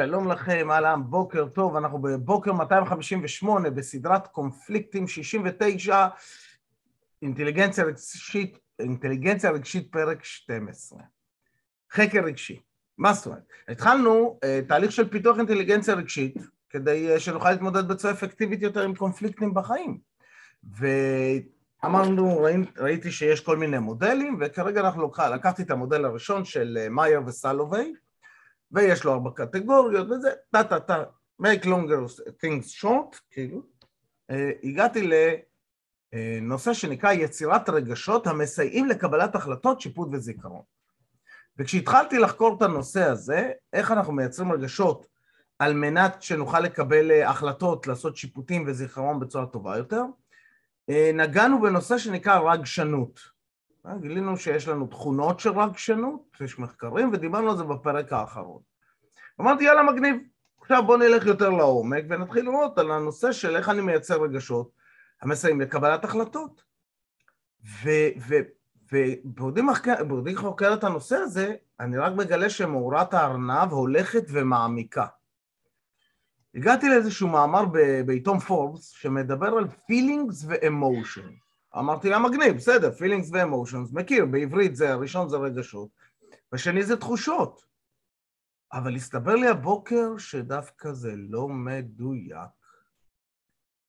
שלום לכם, אהלן, בוקר טוב, אנחנו בבוקר 258 בסדרת קונפליקטים 69, אינטליגנציה רגשית, אינטליגנציה רגשית פרק 12. חקר רגשי. מה זאת אומרת? התחלנו uh, תהליך של פיתוח אינטליגנציה רגשית כדי uh, שנוכל להתמודד בצורה אפקטיבית יותר עם קונפליקטים בחיים. ואמרנו, ראי, ראיתי שיש כל מיני מודלים, וכרגע אנחנו לוקח, לקחתי את המודל הראשון של uh, מאייר וסלווי, ויש לו ארבע קטגוריות וזה, טה טה טה, make longer things short, כאילו. Uh, הגעתי לנושא שנקרא יצירת רגשות המסייעים לקבלת החלטות, שיפוט וזיכרון. וכשהתחלתי לחקור את הנושא הזה, איך אנחנו מייצרים רגשות על מנת שנוכל לקבל החלטות, לעשות שיפוטים וזיכרון בצורה טובה יותר, נגענו בנושא שנקרא רגשנות. גילינו שיש לנו תכונות של רגשנות, יש מחקרים, ודיברנו על זה בפרק האחרון. אמרתי, יאללה, מגניב. עכשיו בואו נלך יותר לעומק ונתחיל לראות על הנושא של איך אני מייצר רגשות המסייעים לקבלת החלטות. ובעודי חוקר את הנושא הזה, אני רק מגלה שמאורת הארנב הולכת ומעמיקה. הגעתי לאיזשהו מאמר בעיתון פורבס שמדבר על feelings ו-emotions. אמרתי לה, מגניב, בסדר, feelings ו-emotions, מכיר, בעברית זה, הראשון זה רגשות, והשני זה תחושות. אבל הסתבר לי הבוקר שדווקא זה לא מדויק.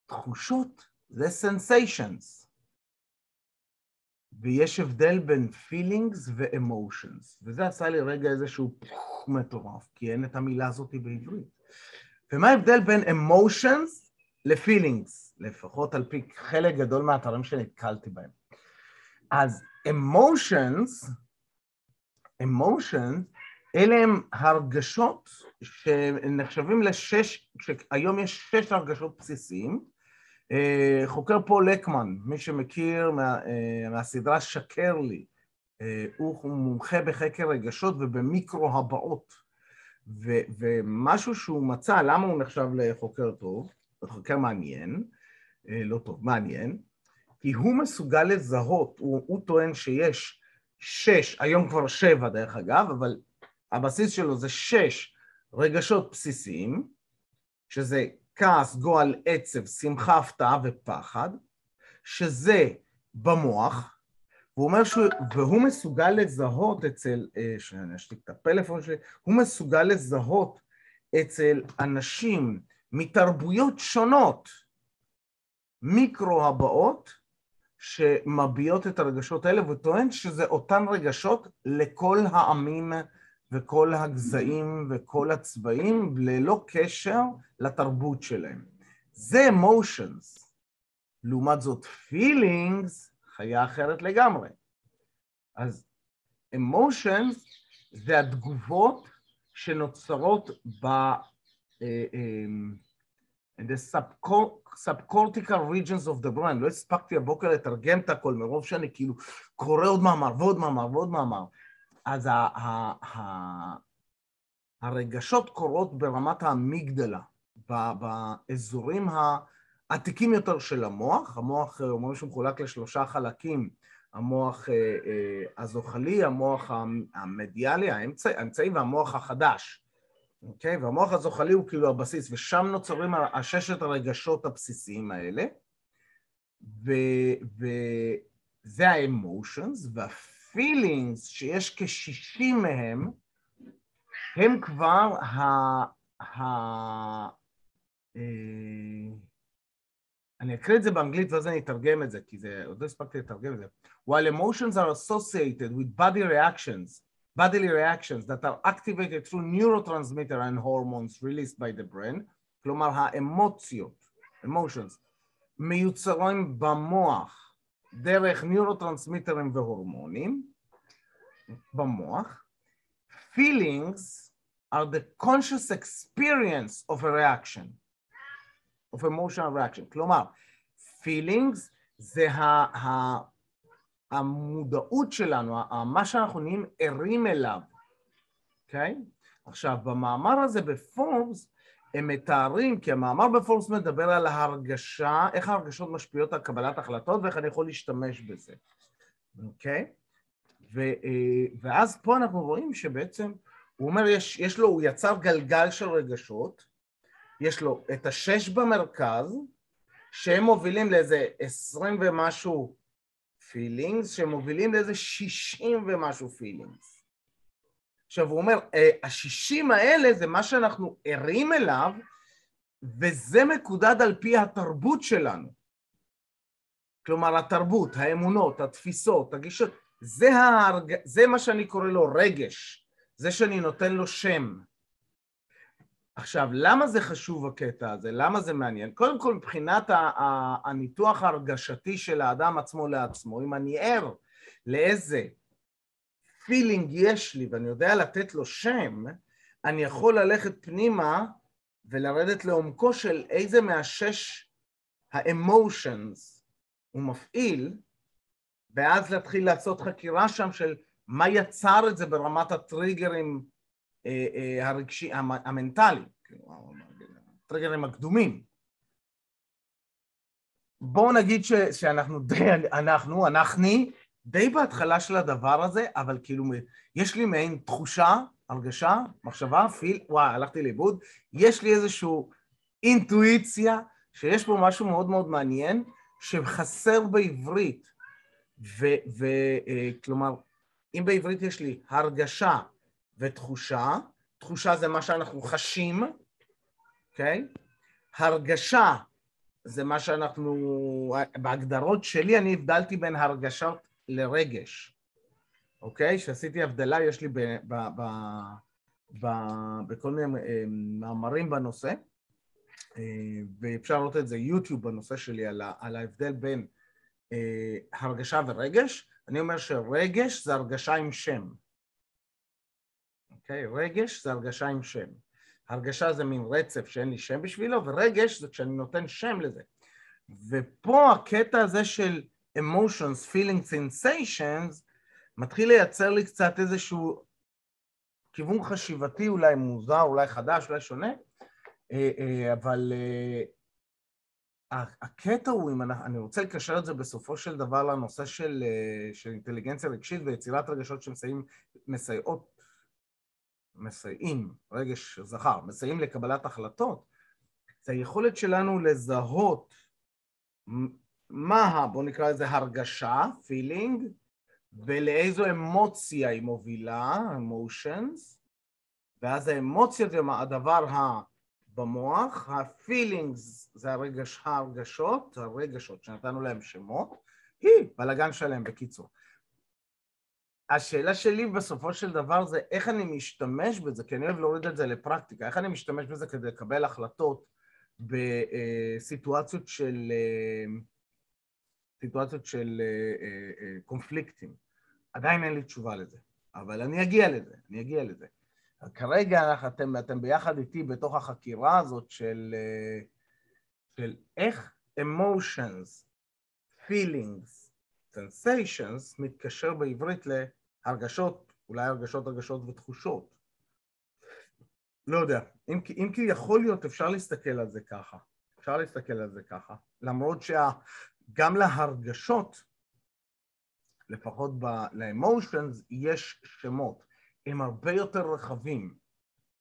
תחושות זה sensations, ויש הבדל בין feelings ו-emotions, וזה עשה לי רגע איזשהו מטורף, כי אין את המילה הזאת בעברית. ומה ההבדל בין emotions ל-feelings? לפחות על פי חלק גדול מהאתרים שנתקלתי בהם. אז emotions, emotions, אלה הם הרגשות שנחשבים לשש, שהיום יש שש הרגשות בסיסיים. אה, חוקר פול לקמן, מי שמכיר מה, אה, מהסדרה שקר לי, אה, הוא מומחה בחקר רגשות ובמיקרו הבאות. ו, ומשהו שהוא מצא, למה הוא נחשב לחוקר טוב, חוקר מעניין, לא טוב, מעניין, כי הוא מסוגל לזהות, הוא, הוא טוען שיש שש, היום כבר שבע דרך אגב, אבל הבסיס שלו זה שש רגשות בסיסיים, שזה כעס, גועל, עצב, שמחה, הפתעה ופחד, שזה במוח, והוא אומר שהוא, והוא מסוגל לזהות אצל, אה, שאני אשתיק את הפלאפון שלי, הוא מסוגל לזהות אצל אנשים מתרבויות שונות, מיקרו הבאות שמביעות את הרגשות האלה, וטוען שזה אותן רגשות לכל העמים וכל הגזעים וכל הצבעים, ללא קשר לתרבות שלהם. זה emotions. לעומת זאת, feelings, חיה אחרת לגמרי. אז emotions זה התגובות שנוצרות ב... אה, אה, the subcortical regions of the brain, לא הספקתי הבוקר לתרגם את הכל מרוב שאני כאילו קורא עוד מאמר ועוד מאמר ועוד מאמר. אז ה- ה- ה- הרגשות קורות ברמת האמיגדלה, באזורים העתיקים יותר של המוח, המוח אומרים שהוא מחולק לשלושה חלקים, המוח אה, אה, הזוחלי, המוח המדיאלי, האמצעי והמוח החדש. אוקיי? Okay, והמוח הזוחלי הוא כאילו הבסיס, ושם נוצרים הששת הרגשות הבסיסיים האלה, וזה ה-emotions, וה-feelings, שיש כשישים מהם, הם כבר ה... ה... אה, אני אקריא את זה באנגלית ואז אני אתרגם את זה, כי זה, עוד לא הספקתי לתרגם את זה. While emotions are associated with body reactions bodily reactions that are activated through neurotransmitter and hormones released by the brain, כלומר האמוציות, emotions, מיוצרים במוח דרך ניורוטרנסמיטרים והורמונים במוח, feelings are the conscious experience of a reaction, of emotional reaction, כלומר feelings זה ה... המודעות שלנו, מה שאנחנו נהיים ערים אליו, אוקיי? Okay? עכשיו, במאמר הזה בפורבס, הם מתארים, כי המאמר בפורבס מדבר על ההרגשה, איך ההרגשות משפיעות על קבלת החלטות ואיך אני יכול להשתמש בזה, אוקיי? Okay? ואז פה אנחנו רואים שבעצם הוא אומר, יש, יש לו, הוא יצר גלגל של רגשות, יש לו את השש במרכז, שהם מובילים לאיזה עשרים ומשהו פילינגס, שמובילים לאיזה שישים ומשהו פילינגס. עכשיו הוא אומר, אה, השישים האלה זה מה שאנחנו ערים אליו, וזה מקודד על פי התרבות שלנו. כלומר, התרבות, האמונות, התפיסות, הגישות, זה, ההרג... זה מה שאני קורא לו רגש, זה שאני נותן לו שם. עכשיו, למה זה חשוב הקטע הזה? למה זה מעניין? קודם כל, מבחינת הניתוח ההרגשתי של האדם עצמו לעצמו, אם אני ער לאיזה פילינג יש לי ואני יודע לתת לו שם, אני יכול ללכת פנימה ולרדת לעומקו של איזה מהשש האמושנס הוא מפעיל, ואז להתחיל לעשות חקירה שם של מה יצר את זה ברמת הטריגרים אה, אה, הרגשי, המנטלי, כאילו, הטריגרים הקדומים. בואו נגיד ש, שאנחנו די, אנחנו, אנחנו, די בהתחלה של הדבר הזה, אבל כאילו יש לי מעין תחושה, הרגשה, מחשבה, פיל, וואי, הלכתי לאיבוד, יש לי איזושהי אינטואיציה שיש פה משהו מאוד מאוד מעניין שחסר בעברית, וכלומר, אה, אם בעברית יש לי הרגשה ותחושה, תחושה זה מה שאנחנו חשים, אוקיי? Okay? הרגשה זה מה שאנחנו, בהגדרות שלי אני הבדלתי בין הרגשות לרגש, אוקיי? שעשיתי הבדלה, יש לי ב, ב, ב, ב, בכל מיני אה, מאמרים בנושא, אה, ואפשר לראות את זה יוטיוב בנושא שלי על, על ההבדל בין אה, הרגשה ורגש. אני אומר שרגש זה הרגשה עם שם. אוקיי? רגש זה הרגשה עם שם. הרגשה זה מין רצף שאין לי שם בשבילו, ורגש זה כשאני נותן שם לזה. ופה הקטע הזה של emotions, feelings, sensations, מתחיל לייצר לי קצת איזשהו כיוון חשיבתי אולי מוזר, אולי חדש, אולי שונה, אה, אה, אבל אה, הקטע הוא, אם אני רוצה לקשר את זה בסופו של דבר לנושא של, של אינטליגנציה רגשית ויצירת רגשות שמסייעות מסייעים, רגש זכר, מסייעים לקבלת החלטות, זה היכולת שלנו לזהות מה, בואו נקרא לזה הרגשה, feeling, ולאיזו אמוציה היא מובילה, emotions, ואז האמוציות זה הדבר ה... במוח, ה feelings זה הרגש, הרגשות, הרגשות שנתנו להם שמות, היא בלאגן שלהם בקיצור. השאלה שלי בסופו של דבר זה איך אני משתמש בזה, כי אני אוהב להוריד את זה לפרקטיקה, איך אני משתמש בזה כדי לקבל החלטות בסיטואציות של, סיטואציות של קונפליקטים. עדיין אין לי תשובה לזה, אבל אני אגיע לזה, אני אגיע לזה. כרגע אתם, אתם ביחד איתי בתוך החקירה הזאת של, של איך emotions, feelings, sensations מתקשר בעברית להרגשות, אולי הרגשות, הרגשות ותחושות. לא יודע, אם, אם כי יכול להיות אפשר להסתכל על זה ככה, אפשר להסתכל על זה ככה, למרות שגם להרגשות, לפחות ל-emotions, יש שמות. הם הרבה יותר רחבים,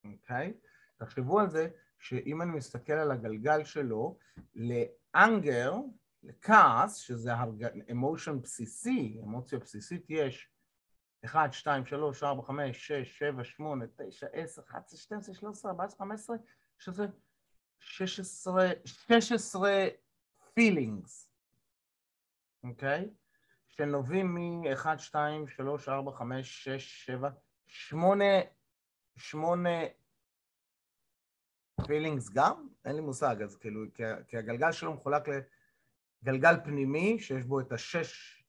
אוקיי? תחשבו על זה שאם אני מסתכל על הגלגל שלו, לאנגר, לכעס, שזה אמושן בסיסי, אמוציה בסיסית, יש 1, 2, 3, 4, 5, 6, 7, 8, 9, 10, 11, 12, 13, 14, 15, שזה 16, 16 feelings, אוקיי? שנובעים מ-1, 2, 3, 4, 5, 6, 7, שמונה, שמונה פילינגס גם? אין לי מושג, אז כאילו, כי, כי הגלגל שלו מחולק לגלגל פנימי, שיש בו את השש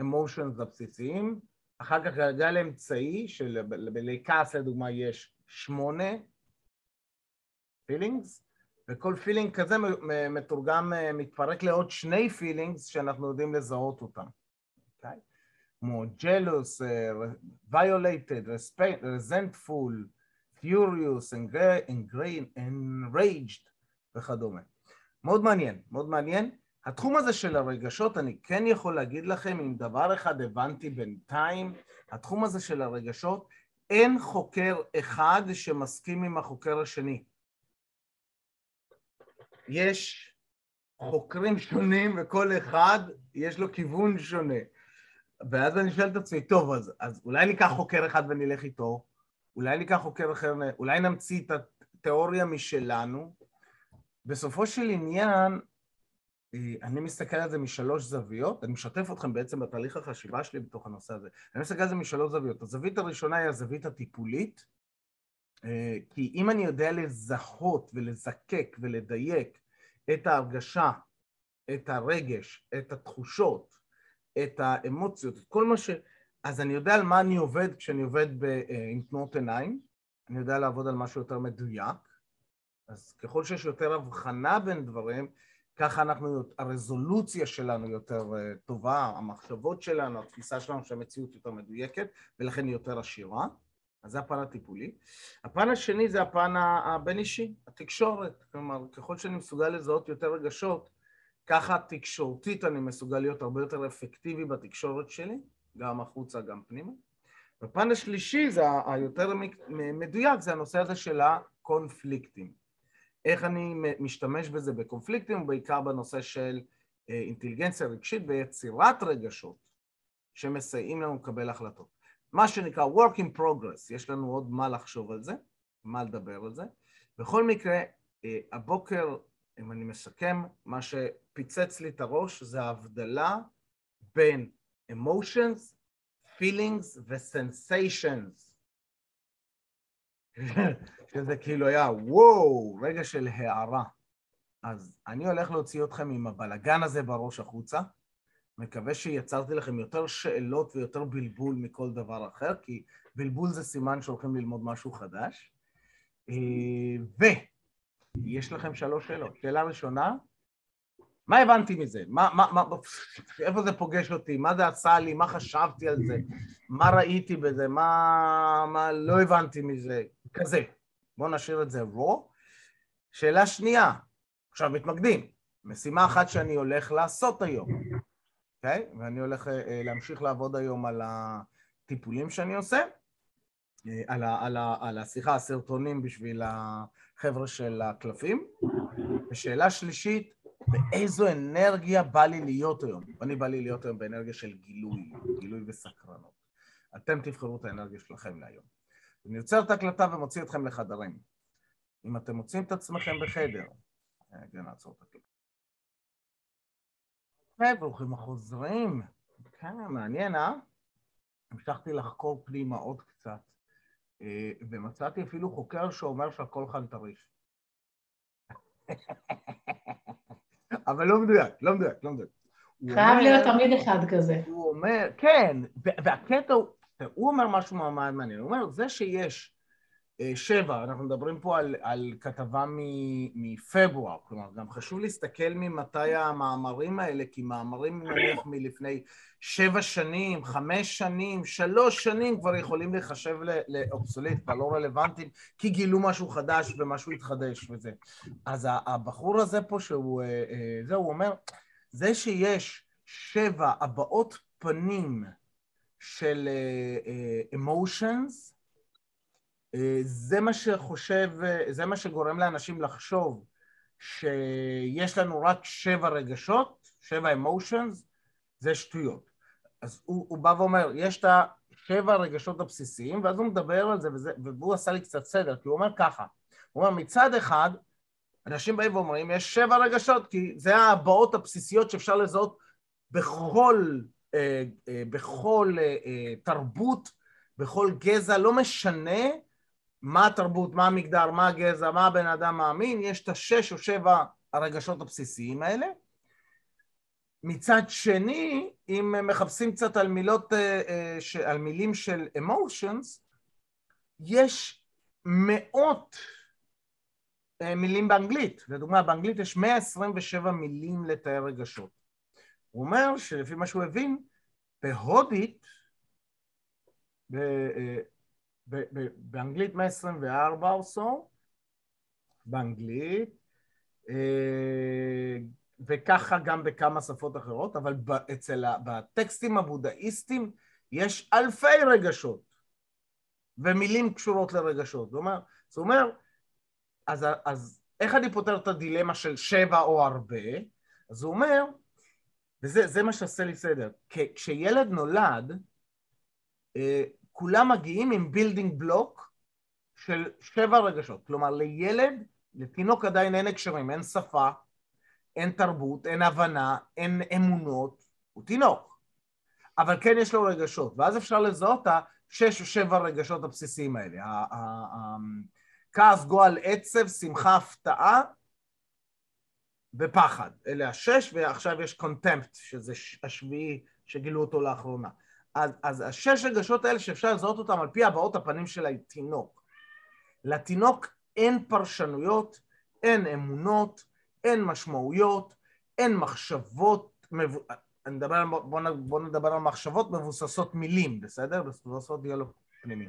emotions הבסיסיים, אחר כך גלגל אמצעי, שבלכעס לדוגמה יש שמונה feelings, וכל feeling כזה מתורגם, מתפרק לעוד שני feelings שאנחנו יודעים לזהות אותם. Okay? אוקיי? כמו jealous, uh, violated, resentful, furious, וכדומה. מאוד מעניין, מאוד מעניין. התחום הזה של הרגשות, אני כן יכול להגיד לכם, אם דבר אחד הבנתי בינתיים, התחום הזה של הרגשות, אין חוקר אחד שמסכים עם החוקר השני. יש חוקרים שונים וכל אחד יש לו כיוון שונה. ואז אני שואל את עצמי, טוב, אז, אז אולי ניקח חוקר אחד ונלך איתו, אולי ניקח חוקר אחר, אולי נמציא את התיאוריה משלנו. בסופו של עניין, אה, אני מסתכל על זה משלוש זוויות, אני משתף אתכם בעצם בתהליך החשיבה שלי בתוך הנושא הזה. אני מסתכל על זה משלוש זוויות. הזווית הראשונה היא הזווית הטיפולית, כי אם אני יודע לזהות ולזקק ולדייק את ההרגשה, את הרגש, את התחושות, את האמוציות, את כל מה ש... אז אני יודע על מה אני עובד כשאני עובד ב... אה, עם תנועות עיניים, אני יודע לעבוד על משהו יותר מדויק, אז ככל שיש יותר הבחנה בין דברים, ככה אנחנו, הרזולוציה שלנו יותר אה, טובה, המחשבות שלנו, התפיסה שלנו שהמציאות יותר מדויקת, ולכן היא יותר עשירה. אז זה הפן הטיפולי. הפן השני זה הפן הבין-אישי, התקשורת. כלומר, ככל שאני מסוגל לזהות יותר רגשות, ככה תקשורתית אני מסוגל להיות הרבה יותר אפקטיבי בתקשורת שלי, גם החוצה, גם פנימה. והפן השלישי, זה היותר מדויק, זה הנושא הזה של הקונפליקטים. איך אני משתמש בזה בקונפליקטים, ובעיקר בנושא של אה, אינטליגנציה רגשית ויצירת רגשות שמסייעים לנו לקבל החלטות. מה שנקרא work in progress, יש לנו עוד מה לחשוב על זה, מה לדבר על זה. בכל מקרה, אה, הבוקר, אם אני מסכם, מה שפיצץ לי את הראש זה ההבדלה בין emotions, feelings ו-sensations. שזה כאילו היה וואו, רגע של הערה. אז אני הולך להוציא אתכם עם הבלגן הזה בראש החוצה. מקווה שיצרתי לכם יותר שאלות ויותר בלבול מכל דבר אחר, כי בלבול זה סימן שהולכים ללמוד משהו חדש. אה, ויש לכם שלוש שאלות. שאלה ראשונה, מה הבנתי מזה? מה, מה, מה, איפה זה פוגש אותי? מה זה עשה לי? מה חשבתי על זה? מה ראיתי בזה? מה, מה לא הבנתי מזה? כזה. בואו נשאיר את זה רו. שאלה שנייה, עכשיו מתמקדים. משימה אחת שאני הולך לעשות היום. אוקיי? Okay? ואני הולך uh, להמשיך לעבוד היום על הטיפולים שאני עושה, uh, על, ה, על, ה, על השיחה, הסרטונים בשביל החבר'ה של הקלפים. ושאלה שלישית, באיזו אנרגיה בא לי להיות היום? אני בא לי להיות היום באנרגיה של גילוי, גילוי וסקרנות. אתם תבחרו את האנרגיה שלכם להיום. אני עוצר את ההקלטה ומוציא אתכם לחדרים. אם אתם מוצאים את עצמכם בחדר, כן, נעצור את הקלטה. וברוכים החוזרים. כן, מעניין, אה? המשכתי לחקור פנימה עוד קצת, אה, ומצאתי אפילו חוקר שאומר שהכל חנטריש. אבל לא מדויק, לא מדויק, לא מדויק. חייב להיות תמיד אחד כזה. הוא אומר, כן, והקטע הוא, הוא אומר משהו מאוד מעניין, הוא אומר, זה שיש שבע, אנחנו מדברים פה על, על כתבה מפברואר, כלומר גם חשוב להסתכל ממתי המאמרים האלה, כי מאמרים נניח מלפני שבע שנים, חמש שנים, שלוש שנים כבר יכולים להיחשב לאובסוליט, כבר לא רלוונטיים, כי גילו משהו חדש ומשהו התחדש וזה. אז הבחור הזה פה שהוא, אה, אה, זה הוא אומר, זה שיש שבע הבעות פנים של אמושיונס, אה, זה מה שחושב, אה, זה מה שגורם לאנשים לחשוב שיש לנו רק שבע רגשות, שבע אמושנס, זה שטויות. אז הוא, הוא בא ואומר, יש את השבע הרגשות הבסיסיים, ואז הוא מדבר על זה, וזה, והוא עשה לי קצת סדר, כי הוא אומר ככה, הוא אומר, מצד אחד, אנשים באים ואומרים, יש שבע רגשות, כי זה ההבעות הבסיסיות שאפשר לזהות בכל, אה, אה, בכל אה, אה, תרבות, בכל גזע, לא משנה מה התרבות, מה המגדר, מה הגזע, מה הבן אדם מאמין, יש את השש או שבע הרגשות הבסיסיים האלה. מצד שני, אם מחפשים קצת על מילות, אה, אה, על מילים של emotions, יש מאות אה, מילים באנגלית. לדוגמה, באנגלית יש 127 מילים לתאר רגשות. הוא אומר שלפי מה שהוא הבין, בהודית, באנגלית 124 או so, באנגלית, אה, וככה גם בכמה שפות אחרות, אבל אצל, בטקסטים הבודהיסטים יש אלפי רגשות, ומילים קשורות לרגשות. זאת אומרת, זאת אומרת אז, אז איך אני פותר את הדילמה של שבע או הרבה? אז הוא אומר, וזה מה שעושה לי סדר, כשילד נולד, אה, כולם מגיעים עם building block של שבע רגשות. כלומר, לילד, לתינוק עדיין אין הקשרים, אין שפה, אין תרבות, אין הבנה, אין אמונות, הוא תינוק. אבל כן יש לו רגשות, ואז אפשר לזהות השש או שבע רגשות הבסיסיים האלה. כעס, גועל, עצב, שמחה, הפתעה ופחד. אלה השש, ועכשיו יש קונטמפט, שזה השביעי שגילו אותו לאחרונה. אז, אז השש רגשות האלה שאפשר לזהות אותם על פי הבעות הפנים של התינוק. לתינוק אין פרשנויות, אין אמונות, אין משמעויות, אין מחשבות, אני מדבר, בוא, בוא נדבר על מחשבות מבוססות מילים, בסדר? מבוססות דיאלוג פנימי.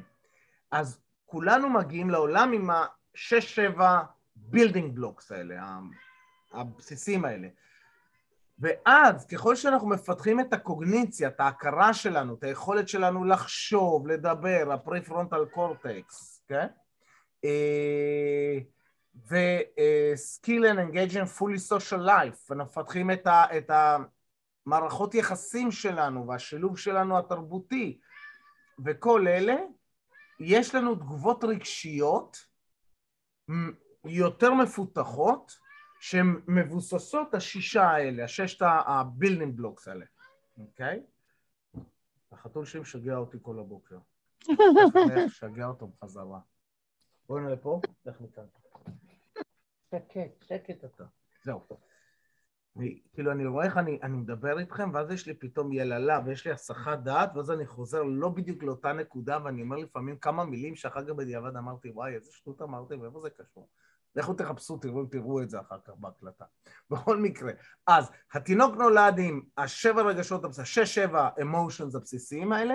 אז כולנו מגיעים לעולם עם השש-שבע building blocks האלה, הבסיסים האלה. ואז ככל שאנחנו מפתחים את הקוגניציה, את ההכרה שלנו, את היכולת שלנו לחשוב, לדבר, הפריפרונטל קורטקס, כן? ו-skill and engagement fully social life, אנחנו מפתחים את, ה, את המערכות יחסים שלנו והשילוב שלנו התרבותי וכל אלה, יש לנו תגובות רגשיות יותר מפותחות שהן מבוססות השישה האלה, הששת ה building blocks האלה, אוקיי? החתול שלי משגע אותי כל הבוקר. משגע אותו בחזרה. בואי נראה פה, לך מכאן. שקט, שקט אתה. זהו. אני, כאילו, אני רואה איך אני, אני מדבר איתכם, ואז יש לי פתאום יללה, ויש לי הסחת דעת, ואז אני חוזר לא בדיוק לאותה נקודה, ואני אומר לפעמים כמה מילים שאחר כך בדיעבד אמרתי, וואי, איזה שטות אמרתי, ואיפה זה קשור? לכו תחפשו, תראו, תראו את זה אחר כך. בכל מקרה, אז התינוק נולד עם השבע רגשות, השש-שבע אמושנס הבסיסיים האלה.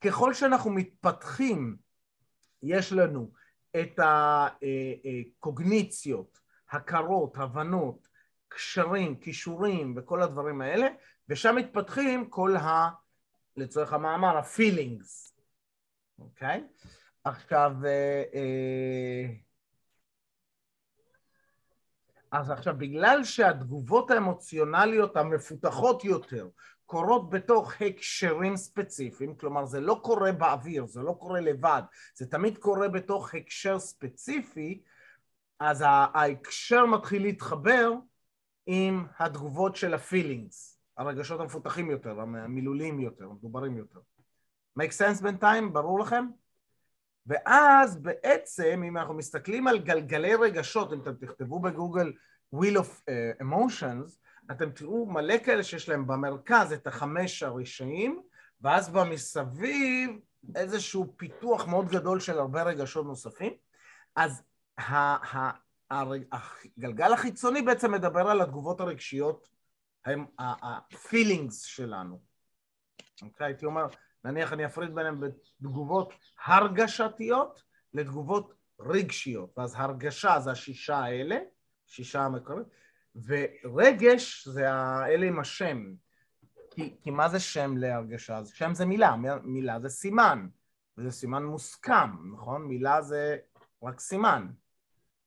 ככל שאנחנו מתפתחים, יש לנו את הקוגניציות, הכרות, הבנות, קשרים, כישורים וכל הדברים האלה, ושם מתפתחים כל ה... לצורך המאמר, ה-feelings, אוקיי? עכשיו, אה, אה, אז עכשיו, בגלל שהתגובות האמוציונליות המפותחות יותר קורות בתוך הקשרים ספציפיים, כלומר זה לא קורה באוויר, זה לא קורה לבד, זה תמיד קורה בתוך הקשר ספציפי, אז ההקשר מתחיל להתחבר עם התגובות של הפילינגס, הרגשות המפותחים יותר, המילוליים יותר, המדוברים יותר. make sense בינתיים? ברור לכם? ואז בעצם, אם אנחנו מסתכלים על גלגלי רגשות, אם אתם תכתבו בגוגל wheel of uh, emotions, אתם תראו מלא כאלה שיש להם במרכז את החמש הראשיים, ואז במסביב איזשהו פיתוח מאוד גדול של הרבה רגשות נוספים. אז הגלגל החיצוני בעצם מדבר על התגובות הרגשיות, ה-feelings שלנו. אוקיי? הייתי אומר, נניח אני אפריד ביניהם בתגובות הרגשתיות לתגובות רגשיות, ואז הרגשה זה השישה האלה, שישה המקורית, ורגש זה האלה עם השם. כי, כי מה זה שם להרגשה? שם זה מילה, מילה זה סימן, וזה סימן מוסכם, נכון? מילה זה רק סימן.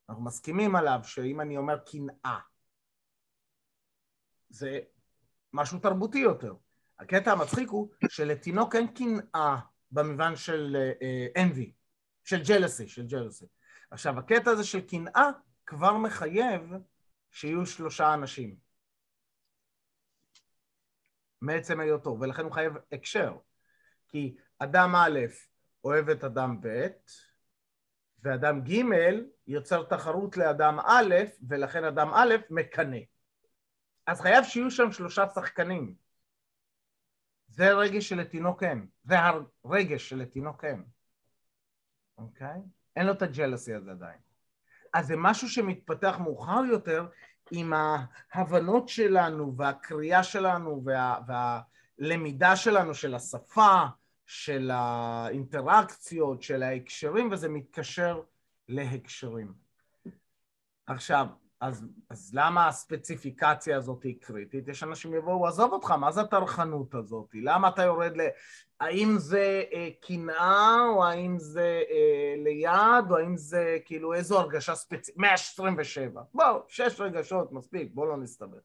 אנחנו מסכימים עליו שאם אני אומר קנאה, זה משהו תרבותי יותר. הקטע המצחיק הוא שלתינוק אין קנאה במובן של אנבי, uh, של ג'לסי, של ג'לסי. עכשיו, הקטע הזה של קנאה כבר מחייב שיהיו שלושה אנשים. מעצם היותו, ולכן הוא חייב הקשר. כי אדם א' אוהב את אדם ב', ואדם ג' יוצר תחרות לאדם א', ולכן אדם א' מקנא. אז חייב שיהיו שם שלושה שחקנים. זה רגש שלתינוק אין. זה הרגש שלתינוק אין. אוקיי? אין לו את הג'לסי הזה עדיין. אז זה משהו שמתפתח מאוחר יותר עם ההבנות שלנו והקריאה שלנו וה, והלמידה שלנו של השפה, של האינטראקציות, של ההקשרים, וזה מתקשר להקשרים. עכשיו, אז, אז למה הספציפיקציה הזאת היא קריטית? יש אנשים יבואו, עזוב אותך, מה זה הטרחנות הזאת? למה אתה יורד ל... האם זה אה, קנאה, או האם זה אה, ליד, או האם זה כאילו איזו הרגשה ספציפית? 127. בואו, שש רגשות, מספיק, בואו לא נסתבך.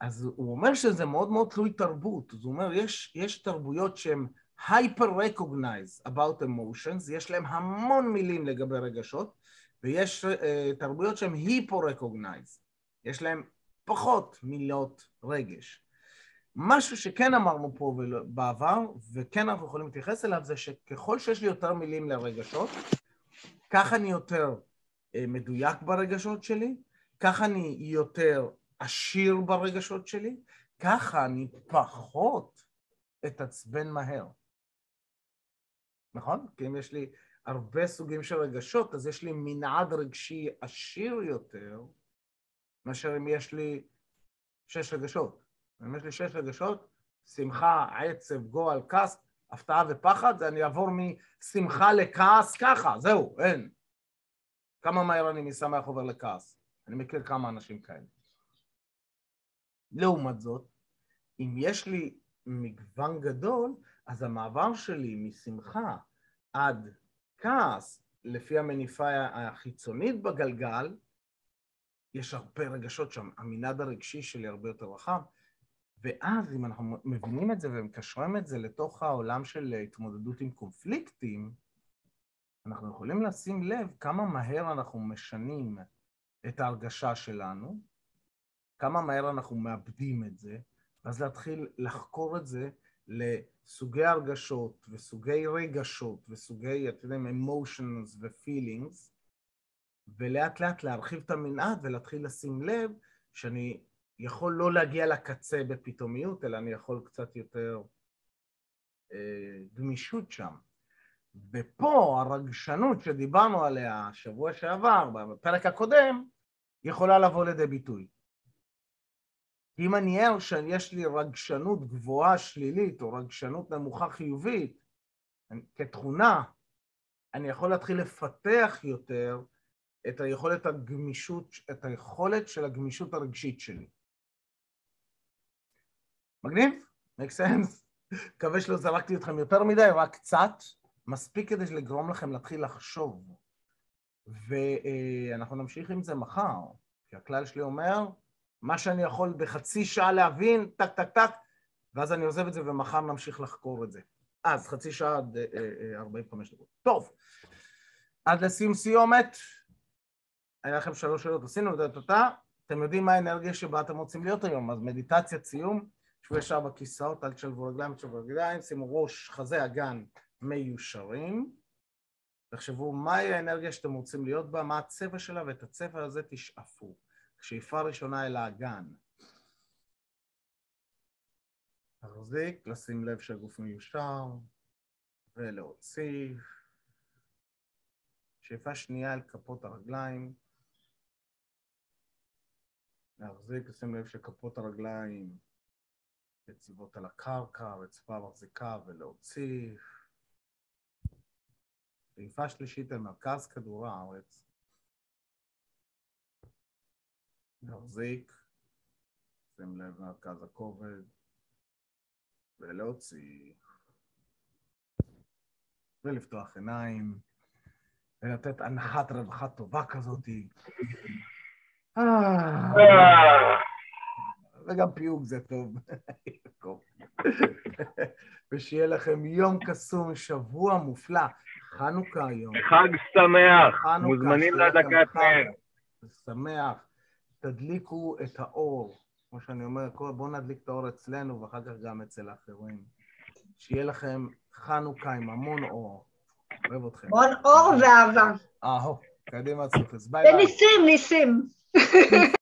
אז הוא אומר שזה מאוד מאוד תלוי תרבות. אז הוא אומר, יש, יש תרבויות שהן hyper-recognize about emotions, יש להם המון מילים לגבי רגשות, ויש uh, תרבויות שהן היפו-recognize, יש להם פחות מילות רגש. משהו שכן אמרנו פה בעבר, וכן אנחנו יכולים להתייחס אליו, זה שככל שיש לי יותר מילים לרגשות, כך אני יותר uh, מדויק ברגשות שלי, כך אני יותר עשיר ברגשות שלי, ככה אני פחות אתעצבן מהר. נכון? כי אם יש לי הרבה סוגים של רגשות, אז יש לי מנעד רגשי עשיר יותר, מאשר אם יש לי שש רגשות. אם יש לי שש רגשות, שמחה, עצב, גועל, כעס, הפתעה ופחד, אני אעבור משמחה לכעס ככה, זהו, אין. כמה מהר אני משמח עובר לכעס. אני מכיר כמה אנשים כאלה. לעומת זאת, אם יש לי מגוון גדול, אז המעבר שלי משמחה עד כעס, לפי המניפה החיצונית בגלגל, יש הרבה רגשות שם, המנעד הרגשי שלי הרבה יותר רחב, ואז אם אנחנו מבינים את זה ומקשרים את זה לתוך העולם של התמודדות עם קונפליקטים, אנחנו יכולים לשים לב כמה מהר אנחנו משנים את ההרגשה שלנו, כמה מהר אנחנו מאבדים את זה, ואז להתחיל לחקור את זה לסוגי הרגשות וסוגי רגשות וסוגי, אתם יודעים, emotions ו-feelings, ולאט לאט להרחיב את המנעד ולהתחיל לשים לב שאני יכול לא להגיע לקצה בפתאומיות, אלא אני יכול קצת יותר אה, גמישות שם. ופה הרגשנות שדיברנו עליה שבוע שעבר, בפרק הקודם, יכולה לבוא לידי ביטוי. אם אני ער שיש לי רגשנות גבוהה שלילית או רגשנות נמוכה חיובית כתכונה, אני יכול להתחיל לפתח יותר את היכולת הגמישות, את היכולת של הגמישות הרגשית שלי. מגניב? make sense? מקווה שלא זרקתי אתכם יותר מדי, רק קצת, מספיק כדי לגרום לכם להתחיל לחשוב. ואנחנו נמשיך עם זה מחר, כי הכלל שלי אומר, מה שאני יכול בחצי שעה להבין, טק טק טק, ואז אני עוזב את זה ומחר נמשיך לחקור את זה. אז חצי שעה עד 45 דקות. טוב, עד לסיום סיומת, היה לכם שלוש שאלות, עשינו את אותה, אתם יודעים מה האנרגיה שבה אתם רוצים להיות היום, אז מדיטציית סיום, שבו ישר בכיסאות, אל תשלבו רגליים, תשלבו רגליים, שימו ראש, חזה, אגן מיושרים, תחשבו מהי האנרגיה שאתם רוצים להיות בה, מה הצבע שלה, ואת הצבע הזה תשאפו. שאיפה ראשונה אל האגן. להחזיק, לשים לב שהגוף מיושר, ולהוציא. שאיפה שנייה אל כפות הרגליים. להחזיק, לשים לב שכפות הרגליים יציבות על הקרקע, רצפה מחזיקה ולהוציא. שאיפה שלישית אל מרכז כדור הארץ. להחזיק, שים לב מרכז הכובד, ולהוציא, ולפתוח עיניים, ולתת הנחת רווחה טובה כזאת. אה. וגם פיוג זה טוב. ושיהיה לכם יום קסום, שבוע מופלא. חנוכה היום. חג שמח, מוזמנים להדקת נר. שמח. תדליקו את האור. כמו שאני אומר, בואו נדליק את האור אצלנו ואחר כך גם אצל האחרים. שיהיה לכם חנוכה עם המון אור. אוהב אתכם. המון אור ואהבה. אהו, קדימה צופס. ביי ביי. וניסים, ניסים.